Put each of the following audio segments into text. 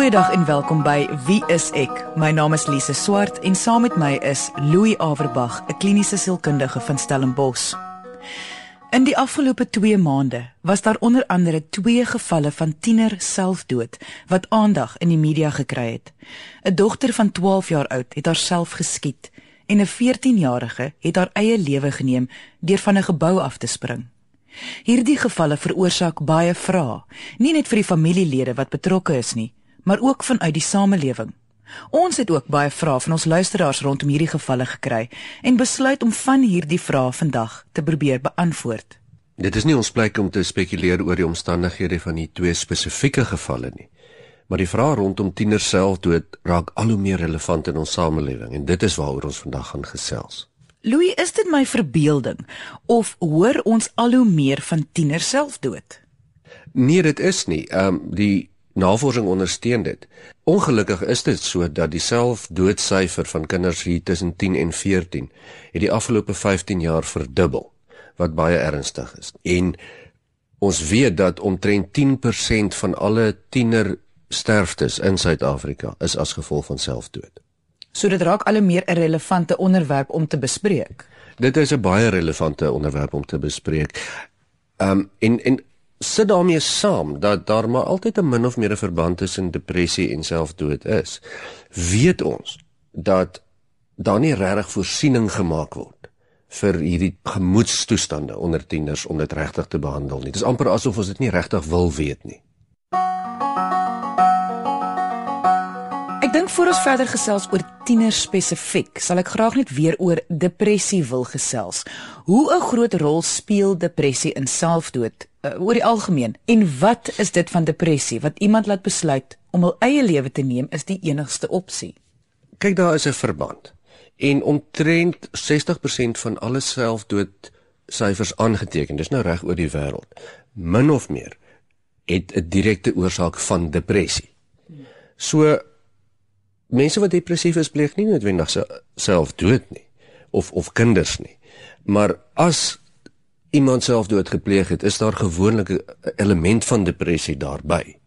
Goeiedag en welkom by Wie is ek? My naam is Lise Swart en saam met my is Louis Averbag, 'n kliniese sielkundige van Stellenbosch. In die afgelope 2 maande was daar onder andere twee gevalle van tiener selfdood wat aandag in die media gekry het. 'n Dogter van 12 jaar oud het haarself geskiet en 'n 14-jarige het haar eie lewe geneem deur van 'n gebou af te spring. Hierdie gevalle veroorsaak baie vrae, nie net vir die familielede wat betrokke is nie, maar ook vanuit die samelewing. Ons het ook baie vrae van ons luisteraars rondom hierdie gevalle gekry en besluit om van hierdie vrae vandag te probeer beantwoord. Dit is nie ons plek om te spekuleer oor die omstandighede van die twee spesifieke gevalle nie. Maar die vrae rondom tieners selfdood raak al hoe meer relevant in ons samelewing en dit is waaroor ons vandag gaan gesels. Louis, is dit my verbeelding of hoor ons al hoe meer van tieners selfdood? Nee, dit is nie. Ehm um, die navorsing ondersteun dit. Ongelukkig is dit so dat die selfdoodsyfer van kinders hier tussen 10 en 14 het die afgelope 15 jaar verdubbel, wat baie ernstig is. En ons weet dat omtrent 10% van alle tiener sterftes in Suid-Afrika is as gevolg van selfdood. So dit raak al hoe meer 'n relevante onderwerp om te bespreek. Dit is 'n baie relevante onderwerp om te bespreek. Ehm um, en en sit daarmee saam dat daar maar altyd 'n min of meer 'n verband tussen depressie en selfdood is. Weet ons dat daar nie regtig voorsiening gemaak word vir hierdie gemoedstoestande onder tieners om dit regtig te behandel nie. Dit is amper asof ons dit nie regtig wil weet nie. Ek dink voor ons verder gesels oor tieners spesifiek, sal ek graag net weer oor depressie wil gesels. Hoe 'n groot rol speel depressie in selfdood uh, oor die algemeen? En wat is dit van depressie wat iemand laat besluit om hul eie lewe te neem is die enigste opsie? Kyk, daar is 'n verband. En omtrent 60% van alle selfdood syfers aangeteken, dis nou reg oor die wêreld, min of meer het 'n direkte oorsaak van depressie. So mense wat depressief is pleeg nie noodwendig self dood nie of of kinders nie. Maar as iemand self dood gepleeg het, is daar gewoonlik 'n element van depressie daarbey.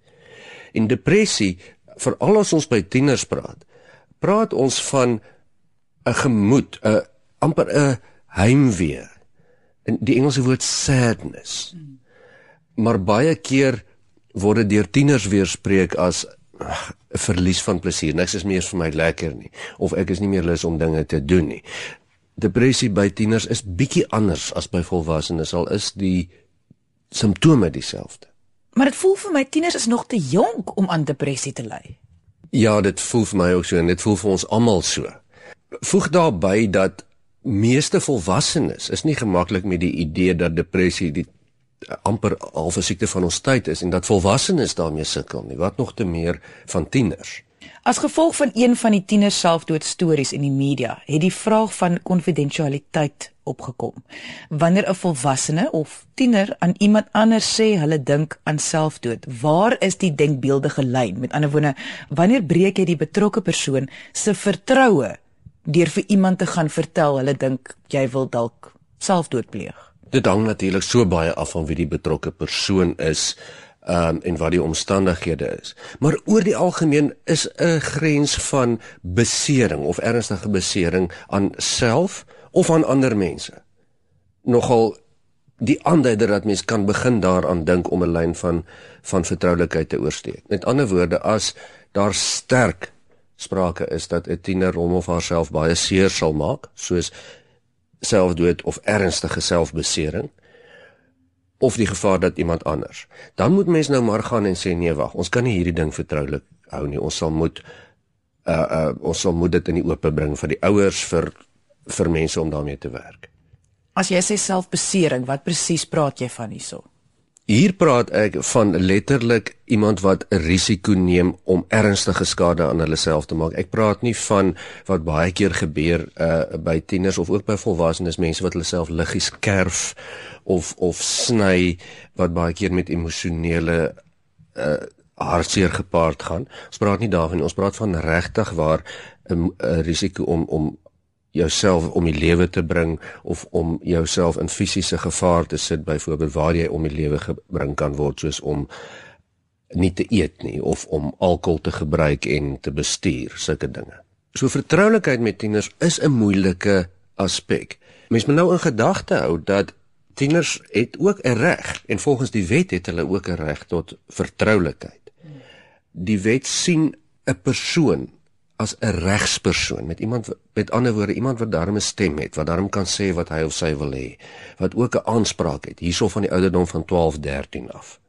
En depressie, veral as ons by tieners praat, praat ons van 'n gemoed, 'n amper 'n heimwee. In die Engelse woord sadness. Maar baie keer word dit deur tieners weerspreek as 'n verlies van plesier. Niks is meer vir my lekker nie of ek is nie meer lus om dinge te doen nie. Depressie by tieners is bietjie anders as by volwassenes al is die simptome dieselfde. Maar dit voel vir my tieners is nog te jonk om aan depressie te ly. Ja, dit voel vir my ook so en dit voel vir ons almal so. Voeg daarby dat meeste volwassenes is nie gemaklik met die idee dat depressie die amper half 'n siekte van ons tyd is en dat volwassenes daarmee sukkel nie, wat nog te meer van tieners. As gevolg van een van die tieners selfdoodstories in die media, het die vraag van konfidensialiteit opgekom. Wanneer 'n volwassene of tiener aan iemand anders sê hulle dink aan selfdood, waar is die denkbeeldige lyn? Met ander woorde, wanneer breek jy die betrokke persoon se vertroue deur vir iemand te gaan vertel hulle dink jy wil dalk selfdood pleeg? Dit hang natuurlik so baie af van wie die betrokke persoon is um, en wat die omstandighede is. Maar oor die algemeen is 'n grens van besering of ernstige besering aan self of aan ander mense. Nogal die aanduider dat mens kan begin daaraan dink om 'n lyn van van vertroulikheid te oorsteek. Met ander woorde, as daar sterk sprake is dat 'n tiener hom of haarself baie seer sal maak, soos selfdood of ernstige selfbesering of die gevaar dat iemand anders. Dan moet mens nou maar gaan en sê nee wag, ons kan nie hierdie ding vertroulik hou nie. Ons sal moet uh uh ons sal moet dit in die oop bring vir die ouers vir vir mense om daarmee te werk. As jy sê selfbesering, wat presies praat jy van hierso? Hier praat ek van letterlik iemand wat 'n risiko neem om ernstige skade aan hulle self te maak. Ek praat nie van wat baie keer gebeur uh by tieners of ook by volwassenes mense wat hulle self liggies kerf of of sny wat baie keer met emosionele uh hartseer gepaard gaan. Ons praat nie daarvan nie. Ons praat van regtig waar 'n risiko om om jouself om die lewe te bring of om jouself in fisiese gevaar te sit byvoorbeeld waar jy om die lewe gebring kan word soos om nie te eet nie of om alkohol te gebruik en te bestuur, sulke dinge. So vertroulikheid met tieners is 'n moeilike aspek. Mens moet nou in gedagte hou dat tieners het ook 'n reg en volgens die wet het hulle ook 'n reg tot vertroulikheid. Die wet sien 'n persoon as 'n regspersoon met iemand met ander woorde iemand wat daarmee stem het wat daarmee kan sê wat hy of sy wil hê wat ook 'n aanspraak het hierso van die ouderdom van 12 13 af.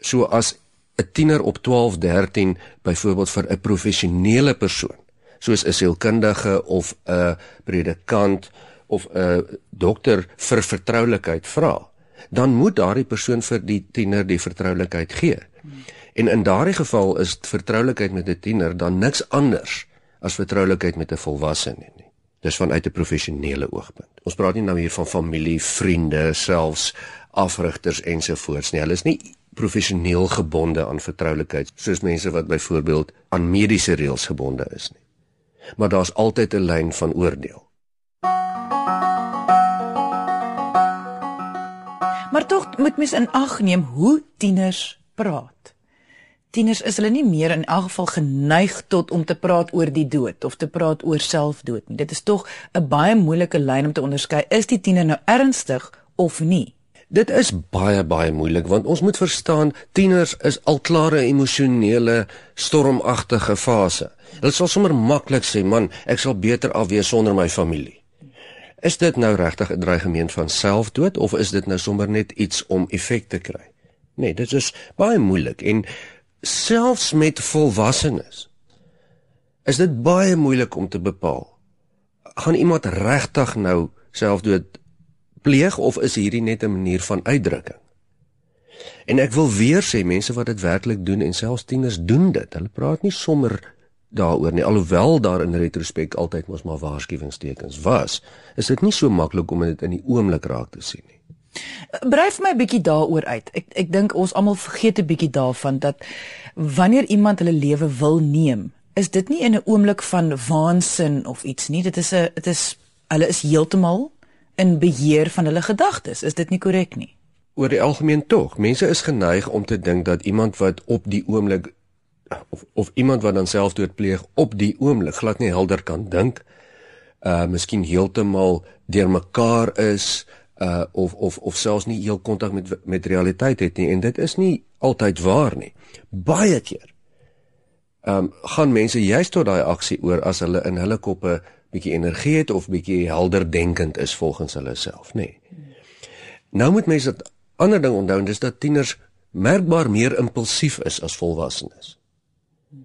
So as 'n tiener op 12 13 byvoorbeeld vir 'n professionele persoon soos 'n sielkundige of 'n predikant of 'n dokter vir vertroulikheid vra dan moet daardie persoon vir die tiener die vertroulikheid gee En in daardie geval is vertroulikheid met 'n tiener dan niks anders as vertroulikheid met 'n volwassene nie. Dis vanuit 'n professionele oogpunt. Ons praat nie nou hier van familie, vriende, selfs afrigters ensovoorts nie. Hulle is nie professioneel gebonde aan vertroulikheid soos mense wat byvoorbeeld aan mediese reëls gebonde is nie. Maar daar's altyd 'n lyn van oordeel. Maar tog moet mens in ag neem hoe tieners praat tieners is hulle nie meer in elk geval geneig tot om te praat oor die dood of te praat oor selfdood nie. Dit is tog 'n baie moeilike lyn om te onderskei is die tiener nou ernstig of nie. Dit is baie baie moeilik want ons moet verstaan tieners is al klare emosionele stormagtige fase. Hulle sal sommer maklik sê man, ek sal beter af wees sonder my familie. Is dit nou regtig 'n dreigement van selfdood of is dit nou sommer net iets om effek te kry? Nee, dit is baie moeilik en selfs met volwassenes is dit baie moeilik om te bepaal gaan iemand regtig nou selfdood pleeg of is hierdie net 'n manier van uitdrukking? En ek wil weer sê mense wat dit werklik doen en selfs tieners doen dit hulle praat nie sommer daaroor nie alhoewel daar in retrospek altyd mos maar waarskuwingstekens was is dit nie so maklik om dit in die oomblik raak te sien nie Vir my 'n bietjie daaroor uit. Ek ek dink ons almal vergeet 'n bietjie daarvan dat wanneer iemand hulle lewe wil neem, is dit nie in 'n oomblik van waansin of iets nie. Dit is 'n dit is hulle is heeltemal in beheer van hulle gedagtes. Is dit nie korrek nie? Oor die algemeen tog. Mense is geneig om te dink dat iemand wat op die oomblik of of iemand wat dan selfdood pleeg op die oomblik glad nie helder kan dink uh miskien heeltemal deurmekaar is uh of of of selfs nie heel kontak met met realiteit het nie en dit is nie altyd waar nie. Baie keer. Ehm um, gaan mense juist tot daai aksie oor as hulle in hulle koppe bietjie energie het of bietjie helder denkend is volgens hulle self, nê. Nou moet mense dat ander ding onthou, dis dat tieners merkbaar meer impulsief is as volwassenes.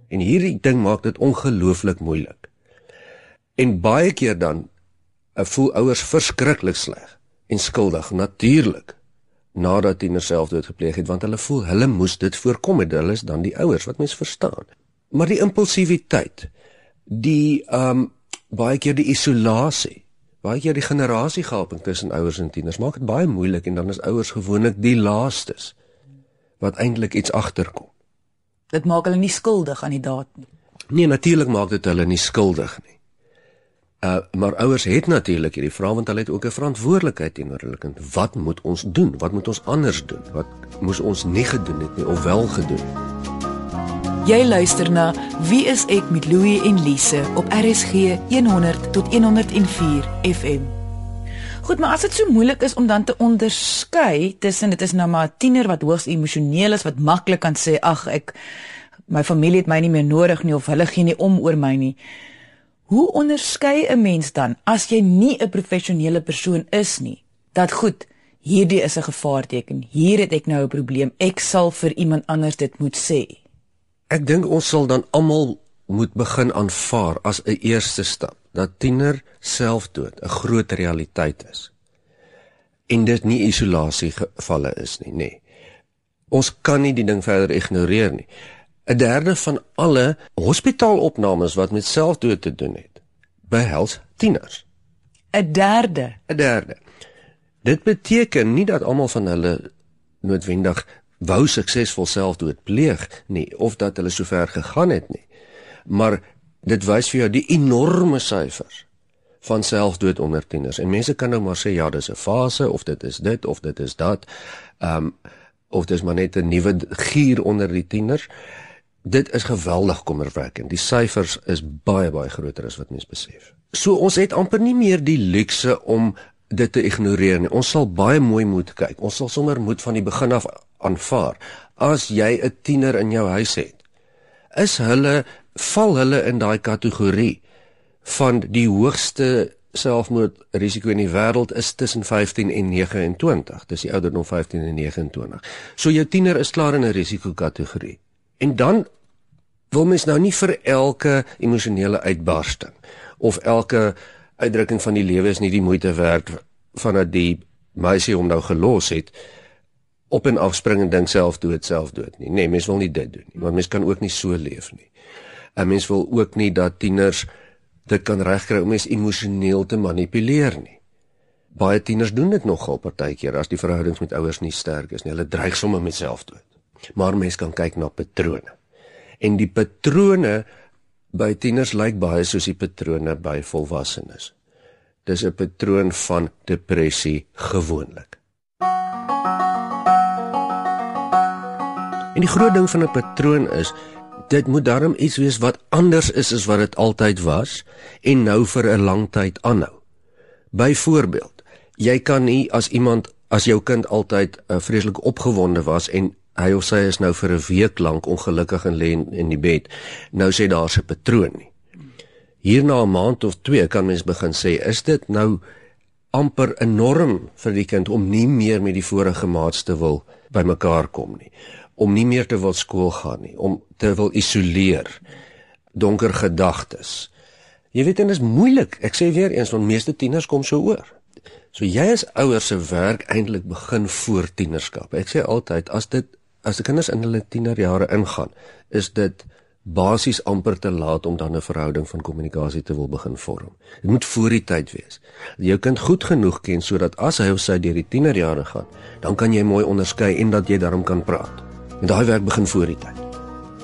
En hierdie ding maak dit ongelooflik moeilik. En baie keer dan uh, voel ouers verskriklik sleg en skuldig natuurlik nadat tieners selfdood gepleeg het want hulle voel hulle moes dit voorkom het. Hulle is dan die ouers wat mens verstaan. Maar die impulsiwiteit die um, baie keer die isolasie baie keer die generasiegaping tussen ouers en tieners maak dit baie moeilik en dan is ouers gewoonlik die laastes wat eintlik iets agterkom. Dit maak hulle nie skuldig aan die daad nie. Nee natuurlik maak dit hulle nie skuldig nie Uh maar ouers het natuurlik hierdie vraag want hulle het ook 'n verantwoordelikheid teenoor hulle kind. Wat moet ons doen? Wat moet ons anders doen? Wat moes ons nie gedoen het nie of wel gedoen? Jy luister na Wie is ek met Louie en Lise op RSG 100 tot 104 FM. Goed, maar as dit so moeilik is om dan te onderskei tussen dit is nou maar 'n tiener wat hoogs emosioneel is wat maklik kan sê ag ek my familie het my nie meer nodig nie of hulle gee nie om oor my nie. Hoe onderskei 'n mens dan as jy nie 'n professionele persoon is nie? Dat goed, hierdie is 'n gevaarteken. Hier het ek nou 'n probleem. Ek sal vir iemand anders dit moet sê. Ek dink ons sal dan almal moet begin aanvaar as 'n eerste stap dat tiener selfdood 'n groot realiteit is. En dit nie isolasie gevalle is nie, nê. Nee. Ons kan nie die ding verder ignoreer nie. 'n derde van alle hospitaalopnames wat met selfdood te doen het, behels tieners. 'n derde, 'n derde. Dit beteken nie dat almal van hulle noodwendig wou suksesvol selfdood pleeg nie of dat hulle sover gegaan het nie. Maar dit wys vir jou die enorme syfers van selfdood onder tieners. En mense kan nou maar sê ja, dis 'n fase of dit is dit of dit is dat. Ehm um, of dis maar net 'n nuwe gier onder die tieners. Dit is geweldig kommerwekkend. Die syfers is baie baie groter as wat mense besef. So ons het amper nie meer die luukse om dit te ignoreer nie. Ons sal baie mooi moet kyk. Ons sal sommer moet van die begin af aanvaar. As jy 'n tiener in jou huis het, is hulle val hulle in daai kategorie van die hoogste selfmoordrisiko in die wêreld is tussen 15 en 29. Dis die ouderdom 15 en 29. So jou tiener is klaar in 'n risikokategorie. En dan wil mens nou nie vir elke emosionele uitbarsting of elke uitdrukking van die lewe is nie die moeite werd vandat die meisie hom nou gelos het op en afspring en dink self dood self dood nie. Nee, mens wil nie dit doen nie, want mens kan ook nie so leef nie. 'n Mens wil ook nie dat tieners dit kan regkry om mens emosioneel te manipuleer nie. Baie tieners doen dit nogal partykeer as die verhoudings met ouers nie sterk is nie. Hulle dreig sommer met selfdood. Maar mens kan kyk na patrone. En die patrone by tieners lyk baie soos die patrone by volwassenes. Dis 'n patroon van depressie gewoonlik. En die groot ding van 'n patroon is dit moet darm iets wees wat anders is as wat dit altyd was en nou vir 'n lang tyd aanhou. Byvoorbeeld, jy kan nie as iemand as jou kind altyd uh, vreeslik opgewonde was en hy of sy is nou vir 'n week lank ongelukkig en lê in, die bed, nou sê daar's 'n patroon nie. Hierna 'n maand of 2 kan mens begin sê, is dit nou amper enorm vir die kind om nie meer met die vorige maats te wil bymekaar kom nie om nie meer te wil skool gaan nie, om te wil isoleer, donker gedagtes. Jy weet dit is moeilik. Ek sê weer eens, want meeste tieners kom so oor. So jy as ouers se werk eintlik begin voor tienerskap. Ek sê altyd as dit as die kinders in hulle tienerjare ingaan, is dit basies amper te laat om dan 'n verhouding van kommunikasie te wil begin vorm. Dit moet voor die tyd wees. Jou kind goed genoeg ken sodat as hy of sy deur die tienerjare gaan, dan kan jy mooi onderskei en dat jy daarom kan praat. En daai werk begin voor die tyd.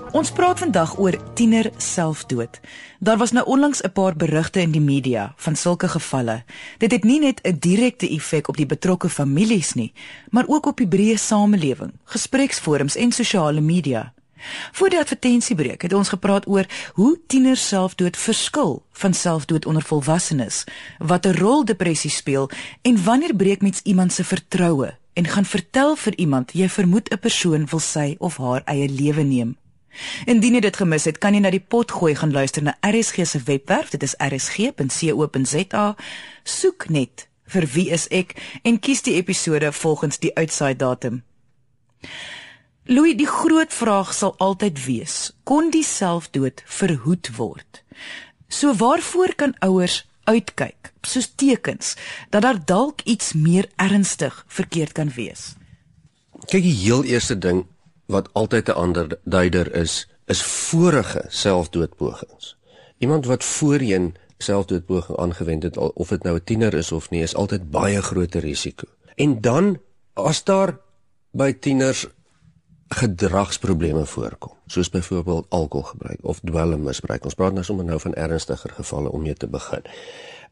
Ons praat vandag oor tiener selfdood. Daar was nou onlangs 'n paar berigte in die media van sulke gevalle. Dit het nie net 'n direkte effek op die betrokke families nie, maar ook op die breë samelewing, gespreksforums en sosiale media. Voor die advertensiebreek het ons gepraat oor hoe tieners selfdood verskil van selfdood onder volwassenes, wat 'n rol depressie speel en wanneer breek mens iemand se vertroue en gaan vertel vir iemand jy vermoed 'n persoon wil sy of haar eie lewe neem. Indien jy dit gemis het, kan jy na die pot gooi gaan luister na RSG se webwerf, dit is rsg.co.za. Soek net vir wie is ek en kies die episode volgens die uitsaai datum. Louis, die groot vraag sal altyd wees: kon die selfdood verhoed word? So waarvoor kan ouers uitkyk, soos tekens dat daar dalk iets meer ernstig verkeerd kan wees. Kyk, die heel eerste ding wat altyd 'n ander duider is, is vorige selfdoodpogings. Iemand wat voorheen selfdoodpoging aangewend het, of dit nou 'n tiener is of nie, is altyd baie groter risiko. En dan as daar by tieners gedragsprobleme voorkom, soos byvoorbeeld alkoholgebruik of dwelmmisbruik. Ons praat nou sommer nou van ernstiger gevalle om mee te begin.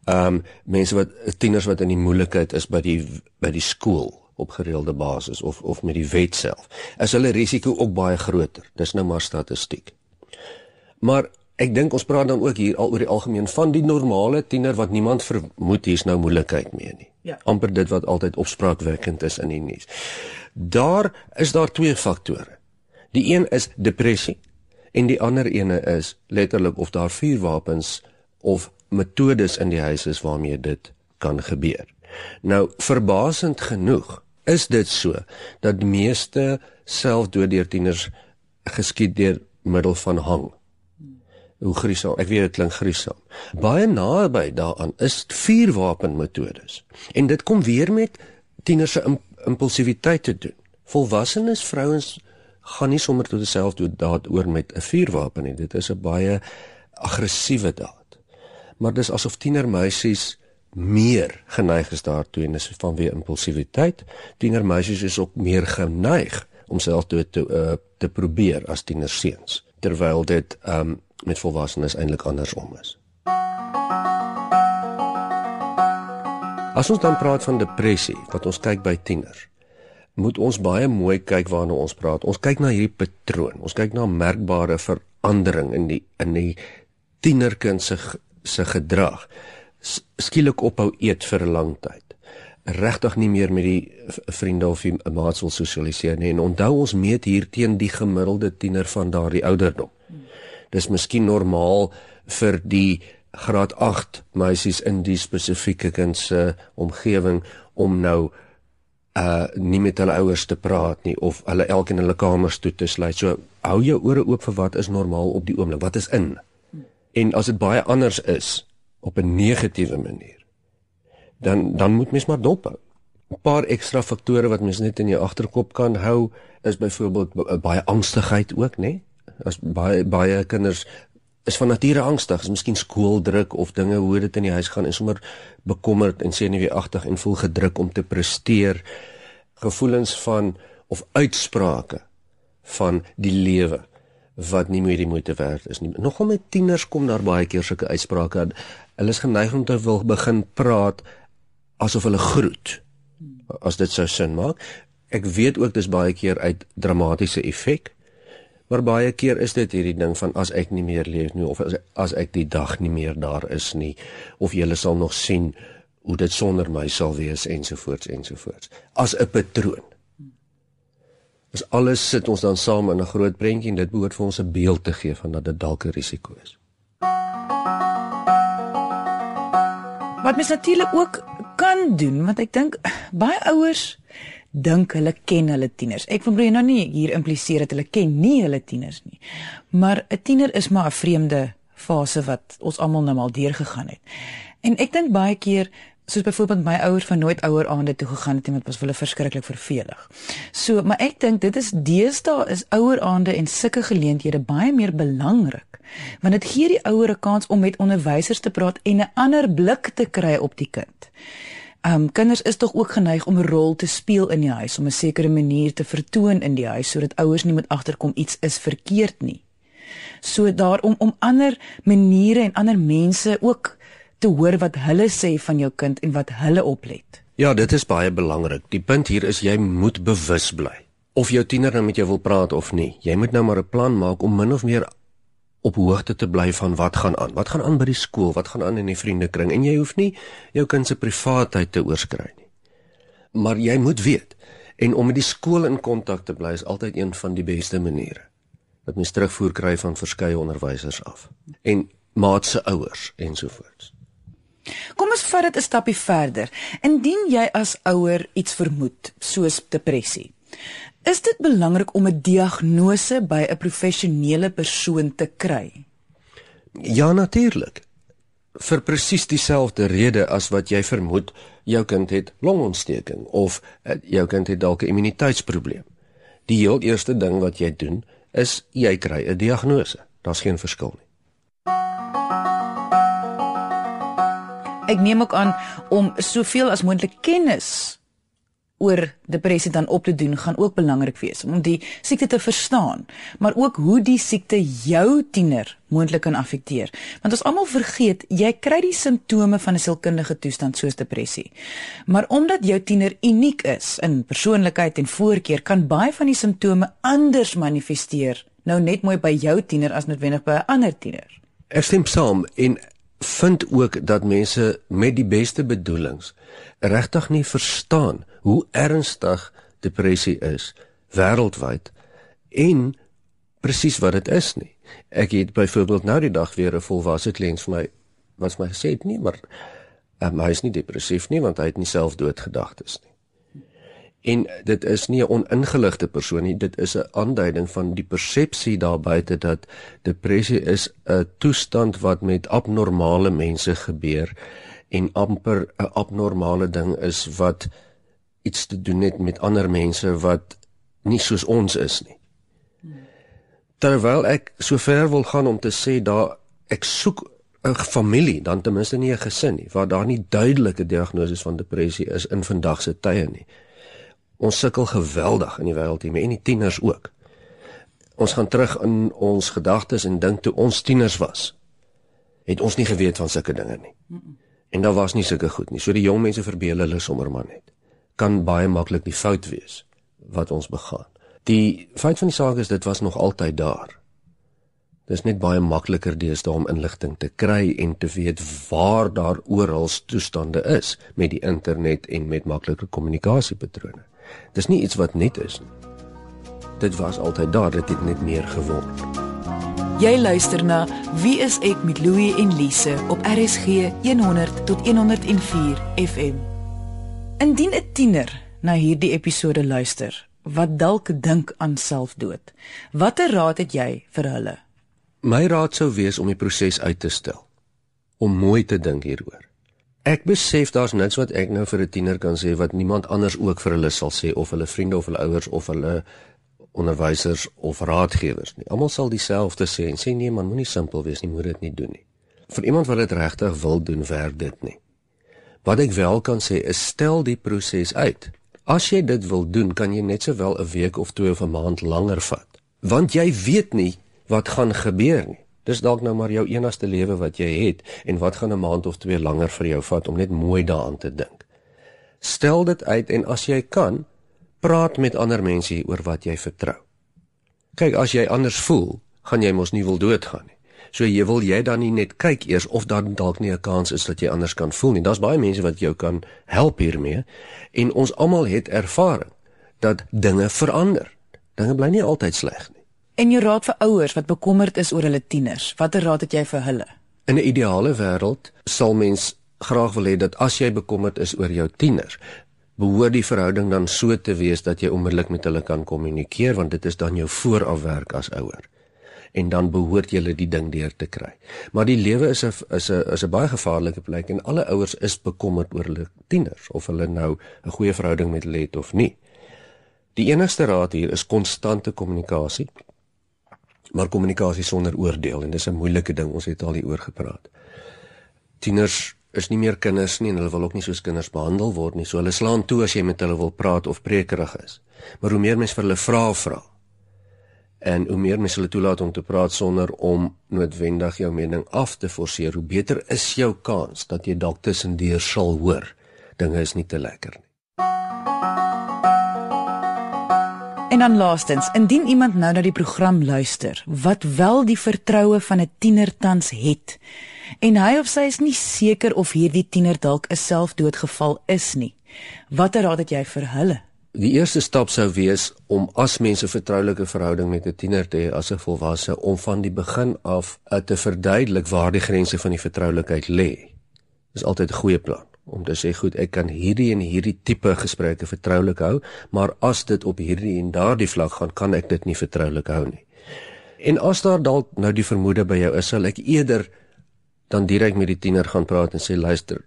Ehm um, mense wat tieners wat in die moeilikheid is by die by die skool op gereelde basis of of met die wet self. Is hulle risiko ook baie groter. Dis nou maar statistiek. Maar ek dink ons praat dan ook hier al oor die algemeen van die normale tiener wat niemand vermoed hier's nou moeilikheid mee nie. Ja. amper dit wat altyd opspraakwekkend is in die nuus. Daar is daar twee faktore. Die een is depressie en die ander ene is letterlik of daar vuurwapens of metodes in die huis is waarmee dit kan gebeur. Nou verbasend genoeg is dit so dat die meeste selfdood deur tieners geskied deur middel van hang. Hoe gruisam. Ek weet dit klink gruisam. Baie naby daaraan is vuurwapenmetodes. En dit kom weer met tieners se impulsiwiteit te doen. Volwassenes vrouens gaan nie sommer tot dieselfde daad oor met 'n vuurwapen nie. Dit is 'n baie aggressiewe daad. Maar dis asof tienermeisies meer geneig is daartoe en dis vanweë impulsiwiteit. Tienermeisies is ook meer geneig om self te uh, te probeer as tienerseuns terwyl dit um, met volwassenes eintlik andersom is. As ons dan praat van depressie, wat ons kyk by tieners, moet ons baie mooi kyk waarna ons praat. Ons kyk na hierdie patroon. Ons kyk na merkbare verandering in die in die tienerkind se se gedrag. Skielik ophou eet vir 'n lang tyd. Regtig nie meer met die vriende of die maats wil sosialiseer nie. En onthou ons meet hier teen die gemiddelde tiener van daardie ouderdom. Dis miskien normaal vir die graad 8 meisies in die spesifieke kind se omgewing om nou uh nie met hulle ouers te praat nie of hulle elkeen in hulle kamers toe te sluit. So hou jou ore oop vir wat is normaal op die oomblik. Wat is in? En as dit baie anders is op 'n negatiewe manier, dan dan moet mens maar dop hou. 'n Paar ekstra faktore wat mens net in jou agterkop kan hou is byvoorbeeld baie angstigheid ook, nê? As baie baie kinders is van nature angstig, is miskien skooldruk of dinge hoe dit in die huis gaan en sommer bekommerd en senuweeagtig en voel gedruk om te presteer. Gevoelens van of uitsprake van die lewe wat nie meer die moeite werd is nie. Nogal met tieners kom daar baie keer sulke uitsprake. Hulle is geneig om te wil begin praat asof hulle groet. As dit sou sin maak. Ek weet ook dis baie keer uit dramatiese effek. Maar baie keer is dit hierdie ding van as ek nie meer leef nie of as, as ek die dag nie meer daar is nie of jy sal nog sien hoe dit sonder my sal wees ensovoorts ensovoorts as 'n patroon. As alles sit ons dan saam in 'n groot prentjie en dit behoort vir ons 'n beeld te gee van dat dit dalk 'n risiko is. Wat mens natuurlik ook kan doen want ek dink baie ouers dink hulle ken hulle tieners. Ek wil nou nie hier impliseer dat hulle ken nie hulle tieners nie. Maar 'n tiener is maar 'n vreemde fase wat ons almal nou al deurgegaan het. En ek dink baie keer soos byvoorbeeld my ouers van nooit ouer aande toe gegaan het en dit was hulle verskriklik vervelig. So, maar ek dink dit is deesdae is ouer aande en sulke geleenthede baie meer belangrik want dit gee die ouer 'n kans om met onderwysers te praat en 'n ander blik te kry op die kind. Um kinders is tog ook geneig om 'n rol te speel in die huis, om 'n sekere manier te vertoon in die huis sodat ouers nie moet agterkom iets is verkeerd nie. So daarom om ander maniere en ander mense ook te hoor wat hulle sê van jou kind en wat hulle oplet. Ja, dit is baie belangrik. Die punt hier is jy moet bewus bly of jou tiener nou met jou wil praat of nie. Jy moet nou maar 'n plan maak om min of meer op hoogte te bly van wat gaan aan. Wat gaan aan by die skool? Wat gaan aan in die vriendekring? En jy hoef nie jou kind se privaatheid te oorskry nie. Maar jy moet weet en om met die skool in kontak te bly is altyd een van die beste maniere. Dat mens terugvoer kry van verskeie onderwysers af en maats se ouers ensovoorts. Kom ons vat dit 'n stapie verder. Indien jy as ouer iets vermoed, soos depressie, Is dit belangrik om 'n diagnose by 'n professionele persoon te kry? Ja, natuurlik. Vir presies dieselfde rede as wat jy vermoed jou kind het longontsteking of eh, jou kind het dalk 'n immuniteitsprobleem. Die heel eerste ding wat jy doen is jy kry 'n diagnose. Daar's geen verskil nie. Ek neem ook aan om soveel as moontlik kennis oor depressie dan op te doen gaan ook belangrik wees om die siekte te verstaan, maar ook hoe die siekte jou tiener moontlik kan affekteer. Want ons almal vergeet, jy kry die simptome van 'n sielkundige toestand soos depressie. Maar omdat jou tiener uniek is in persoonlikheid en voorkeur, kan baie van die simptome anders manifesteer. Nou net mooi by jou tiener as noodwendig by 'n ander tiener. Ek stem saam en vind ook dat mense met die beste bedoelings regtig nie verstaan hoe ernstig depressie is wêreldwyd en presies wat dit is nie. Ek het byvoorbeeld nou die dag weer 'n volwasse kliënt vir my wat my gesê het nie, maar um, hy is nie depressief nie want hy het nie selfdoodgedagtes nie. En dit is nie 'n oningeligte persoon nie, dit is 'n aanduiding van die persepsie daar buite dat depressie is 'n toestand wat met abnormale mense gebeur en amper 'n abnormale ding is wat iets te doen het met ander mense wat nie soos ons is nie. Terwyl ek so ver wil gaan om te sê daar ek soek 'n familie dan ten minste nie 'n gesin nie waar daar nie duidelike diagnoses van depressie is in vandag se tye nie. Ons sukkel geweldig in die wêreld hier en die tieners ook. Ons gaan terug in ons gedagtes en dink toe ons tieners was, het ons nie geweet van sulke dinge nie. En daar was nie sulke goed nie. So die jong mense verbeel hulle sommer maar net kan baie maklik die fout wees wat ons begaan. Die feit van die saak is dit was nog altyd daar. Dis net baie makliker deesdae om inligting te kry en te weet waar daar oral toestande is met die internet en met maklike kommunikasiepatrone. Dis nie iets wat net is nie. Dit was altyd daar, dit het net meer geword. Jy luister na Wie is ek met Louie en Lise op RSG 100 tot 104 FM. Indien 'n tiener na hierdie episode luister wat dalk dink aan selfdood, watter raad het jy vir hulle? My raad sou wees om die proses uit te stel. Om mooi te dink hieroor. Ek besef daar's niks wat ek nou vir 'n tiener kan sê wat niemand anders ook vir hulle sal sê of hulle vriende of hulle ouers of hulle onderwysers of raadgewers nie. Almal sal dieselfde sê en sê nee man, moenie simpel wees nie, moet dit nie doen nie. Vir iemand wat dit regtig wil doen, werk dit nie. Wat ek wel kan sê is stel die proses uit. As jy dit wil doen, kan jy net sowel 'n week of 2 of 'n maand langer vat. Want jy weet nie wat gaan gebeur nie. Dis dalk nou maar jou enigste lewe wat jy het en wat gaan 'n maand of twee langer vir jou vat om net mooi daaraan te dink. Stel dit uit en as jy kan, praat met ander mense oor wat jy vertrou. Kyk, as jy anders voel, gaan jy mos nie wil doodgaan nie. So jy wil jy dan nie net kyk eers of daar dalk nie 'n kans is dat jy anders kan voel nie. Daar's baie mense wat jou kan help hiermee en ons almal het ervaring dat dinge verander. Dinge bly nie altyd sleg nie. En jou raad vir ouers wat bekommerd is oor hulle tieners, watter raad het jy vir hulle? In 'n ideale wêreld sal mens graag wil hê dat as jy bekommerd is oor jou tieners, behoort die verhouding dan so te wees dat jy onmiddellik met hulle kan kommunikeer want dit is dan jou voorafwerk as ouer. En dan behoort jy die ding deur te kry. Maar die lewe is 'n is 'n is 'n baie gevaarlike plek en alle ouers is bekommerd oor hulle tieners of hulle nou 'n goeie verhouding met hulle het of nie. Die enigste raad hier is konstante kommunikasie maar kommunikasie sonder oordeel en dis 'n moeilike ding ons het al hieroor gepraat. Tieners is nie meer kinders nie en hulle wil ook nie soos kinders behandel word nie. So hulle slaan toe as jy met hulle wil praat of prekerig is. Maar hoe meer mens vir hulle vra vra en hoe meer mens hulle toelaat om te praat sonder om noodwendig jou mening af te forceer, hoe beter is jou kans dat jy dalk tussendeur sal hoor dinge is nie te lekker nie. En dan laastens, indien iemand nou na die program luister wat wel die vertroue van 'n tiener tans het en hy of sy is nie seker of hierdie tiener dalk 'n selfdoodgeval is nie. Watter raad het jy vir hulle? Die eerste stap sou wees om as mense vertroulike verhouding met 'n tiener te hê as 'n volwasse om van die begin af te verduidelik waar die grense van die vertroulikheid lê. Dis altyd 'n goeie plan om te sê goed, ek kan hierdie en hierdie tipe gesprekke vertroulik hou, maar as dit op hierdie en daardie vlak gaan, kan ek dit nie vertroulik hou nie. En as daar dalk nou die vermoede by jou is, sal ek eerder dan direk met die tiener gaan praat en sê luister,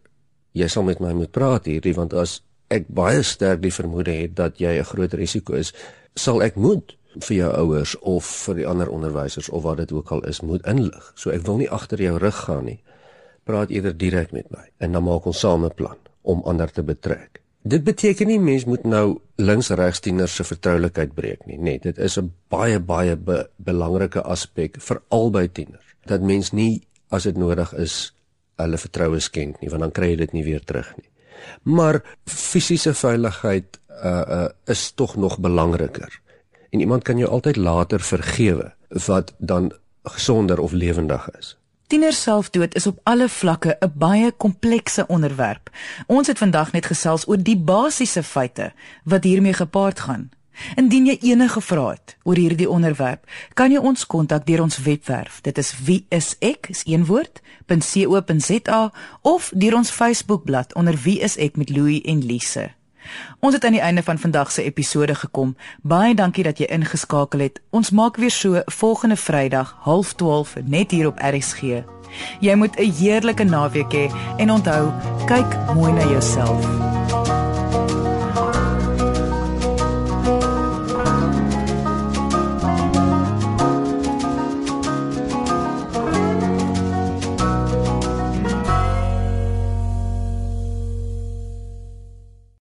jy sal met my moet praat hierdie want as ek baie sterk die vermoede het dat jy 'n groot risiko is, sal ek moet vir jou ouers of vir die ander onderwysers of wat dit ook al is moet inlig. So ek wil nie agter jou rug gaan nie praat eerder direk met my en dan maak ons saam 'n plan om ander te betrek. Dit beteken nie mens moet nou links-regs tieners se vertroulikheid breek nie. Nee, dit is 'n baie baie be belangrike aspek vir albei tieners. Dat mens nie as dit nodig is hulle vertroue skend nie, want dan kry jy dit nie weer terug nie. Maar fisiese veiligheid uh uh is tog nog belangriker. En iemand kan jou altyd later vergewe wat dan gesonder of lewendig is. Tienerselfdood is op alle vlakke 'n baie komplekse onderwerp. Ons het vandag net gesels oor die basiese feite wat hiermee gepaard gaan. Indien jy enige vrae het oor hierdie onderwerp, kan jy ons kontak deur ons webwerf. Dit is wieisek, is een woord, .co.za of deur ons Facebookblad onder wieisek met Louie en Lise. Ons het aan die einde van vandag se episode gekom. Baie dankie dat jy ingeskakel het. Ons maak weer so volgende Vrydag 0.30 net hier op RSG. Jy moet 'n heerlike naweek hê en onthou, kyk mooi na jouself.